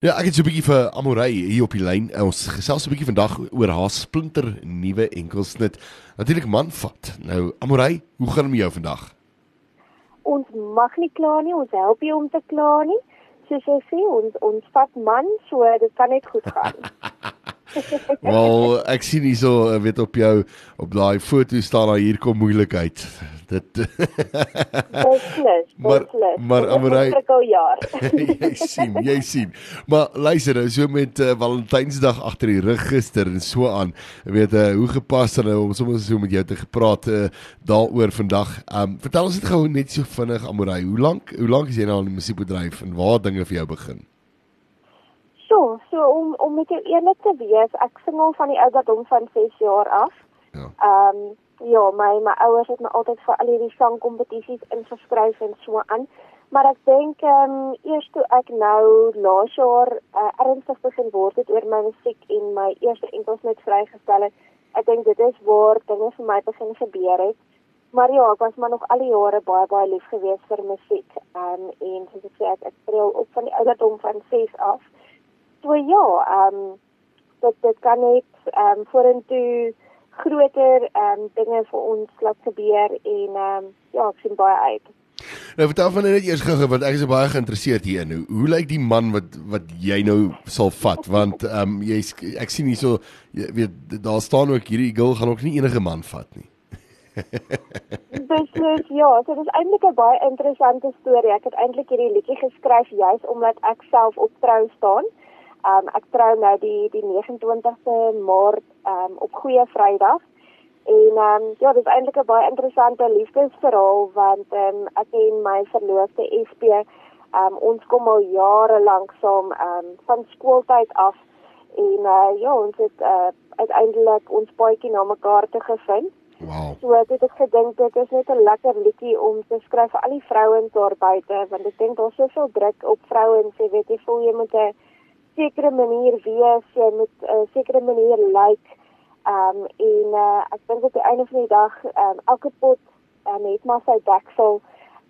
Ja, ek het so 'n bietjie vir Amorey hier op die lyn. Ons gesels 'n bietjie vandag oor haar splinter nuwe enkelsnit. Natuurlik man vat. Nou Amorey, hoe gaan dit met jou vandag? Ons mag nie kla nie, ons help jy om te kla nie. Soos jy sê, ons ons vat man, so dit kan net goed gaan. Wel, ek sien hierso, weet op jou op daai foto staan daar hier kom moeilikheid. Dit Beslis, Maar- beslis. maar is Amorey- een prikkeljaar. jy sien, jy sien. Maar luister, nou so met uh, Valentynsdag agter die rug gister en so aan. Jy weet uh, hoe gepas dan nou om sommer so met jou te gepraat uh, daaroor vandag. Um vertel ons dit gou net so vinnig Amorey. Hoe lank hoe lank is jy nou in die musiekbedryf en waar dinge vir jou begin? So, so om om met jou eerlik te wees, ek sing al van die ouderdom van 6 jaar af. Ja. Ehm ja, my my ouers het my altyd vir al hierdie sangkompetisies ingeskryf en so aan. Maar ek dink ehm um, eers toe ek nou laas jaar uh, ernstig begin word het oor my musiek en my eerste enkelsnit vrygestel het, ek dink dit is waar dinge vir my begin gebeur het. Maar ja, ek was maar nog al die jare baie baie lief geweest vir musiek. Ehm um, en soos ek sê ek, ek speel op van die ouderdom van 6 af. So ja, ehm um, dit dit kan net ehm um, vorentoe groter ehm um, dinge vir ons laat gebeur en ehm um, ja, ek sien baie uit. Nou vertel van net eers gou want ek is baie geïnteresseerd hierin. Hoe, hoe lyk die man wat wat jy nou sal vat? Want ehm um, jy's ek sien hierso jy weet daar staan ook hierdie girl gaan ook nie enige man vat nie. Beslis ja, so dit is eintlik 'n baie interessante storie. Ek het eintlik hierdie liedjie geskryf juis omdat ek self op trou staan. Ehm um, ek trou nou die die 29ste Maart ehm um, op Goeie Vrydag. En ehm um, ja, dit is eintlik 'n baie interessante liefdesverhaal want ehm um, ek en my verloofde SP ehm um, ons kom al jare lank saam ehm um, van skooltyd af en uh, ja, ons het uh, uiteindelik ons paadjie na mekaar te gevind. Wow. So ek het gedink dit is net 'n lekker liedjie om te skryf vir al die vrouens daar buite want ek dink daar's soveel druk op vrouens, jy weet jy voel jy moet 'n sekere manier wees, jy moet 'n sekere manier lyk. Like, ehm um, en uh, ek dink op die einde van die dag ehm um, elke pot um, het maar sy deksel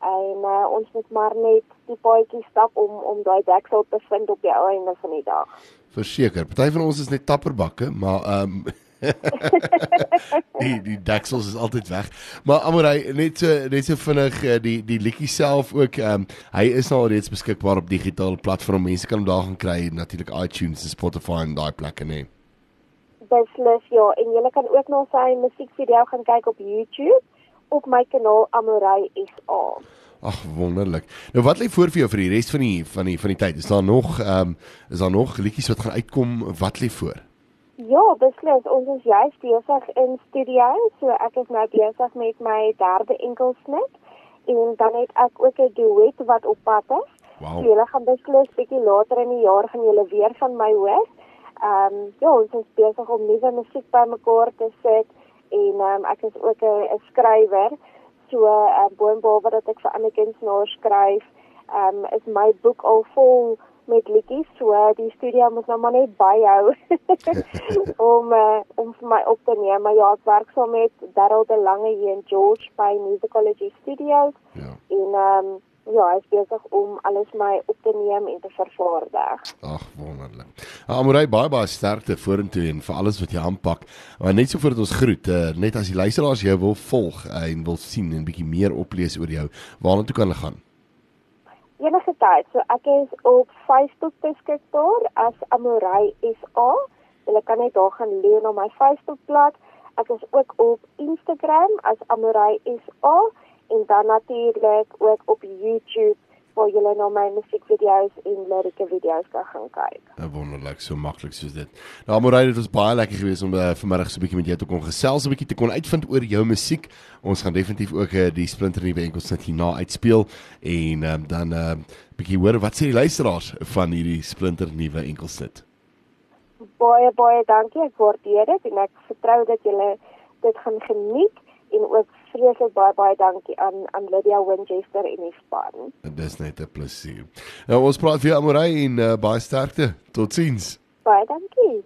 en uh, ons moet maar net die paadjie stap om om daai deksel te vind op die einde van die dag. Verseker. Party van ons is net tapperbakke, maar ehm um, die die deksels is altyd weg. Maar Amorey, net so net so vinnig eh, die die liedjie self ook ehm um, hy is nou reeds beskikbaar op digitale platforms. Mense kan hom daar gaan kry, natuurlik iTunes en Spotify en daai plekke nê. Beslis ja, en jy kan ook na sy musiekvideo gaan kyk op YouTube op my kanaal Amorey SA. Ag wonderlik. Nou wat lê voor vir jou vir die res van die van die van die tyd? Is daar nog ehm um, is daar nog liedjies wat gaan uitkom? Wat lê voor? Ja, beslis. Ons is juist besig in studio, so ek is nou besig met my derde enkelsnit en dan het ek ook 'n duet wat op pad is. Wow. So julle gaan beslis bietjie later in die jaar gaan julle weer van my hoor. Ehm um, ja, ons is besig om nuwe musiek bymekaar te sit en ehm um, ek is ook 'n 'n skrywer. So uh, boonbehalwe dat ek vir ander kunstenaars skryf, ehm um, is my boek al vol met liedjies. So uh, die studio moet nou maar net byhou om uh, om vir my op te neem. Maar ja, ek werk saam met Darryl de Lange hier in George by Musicology Studios Ja. en ehm um, ja, is besig om alles my op te neem en te vervaardig. Ag wonderlik. Nou, Amorey baie baie sterkte vorentoe en vir alles wat jy aanpak. Maar net so voordat ons groet, uh, net as die luisteraars jou wil volg uh, en wil sien en bietjie meer oplees oor jou, waarna toe kan hulle gaan? Enige tyd. So ek is op Facebook beskikbaar as Amorey SA. Jy kan net daar gaan leer op my Facebookblad. Ek is ook op Instagram as Amorey SA en dan natuurlik ook op YouTube waar jy na my musiekvideo's en lirieke video's kan gaan kyk. Nou wonderlik, so maklik soos dit. Nou Amorey, dit was baie lekker geweest om uh, vanmiddag so 'n bietjie met jou te kon gesels, 'n bietjie te kon uitvind oor jou musiek. Ons gaan definitief ook uh, die splinter nuwe enkelsnit hierna uitspeel en um, dan 'n uh, bietjie hoor wat sê die luisteraars van hierdie splinter nuwe enkelsnit. Baie baie dankie. Ek waardeer dit en ek vertrou dat julle dit gaan geniet en ook vreeslik baie baie dankie aan aan Lydia Winchester en die span. En dis net 'n plesier. Nou ons praat weer Amorey en uh, baie sterkte. Totsiens. Baie dankie.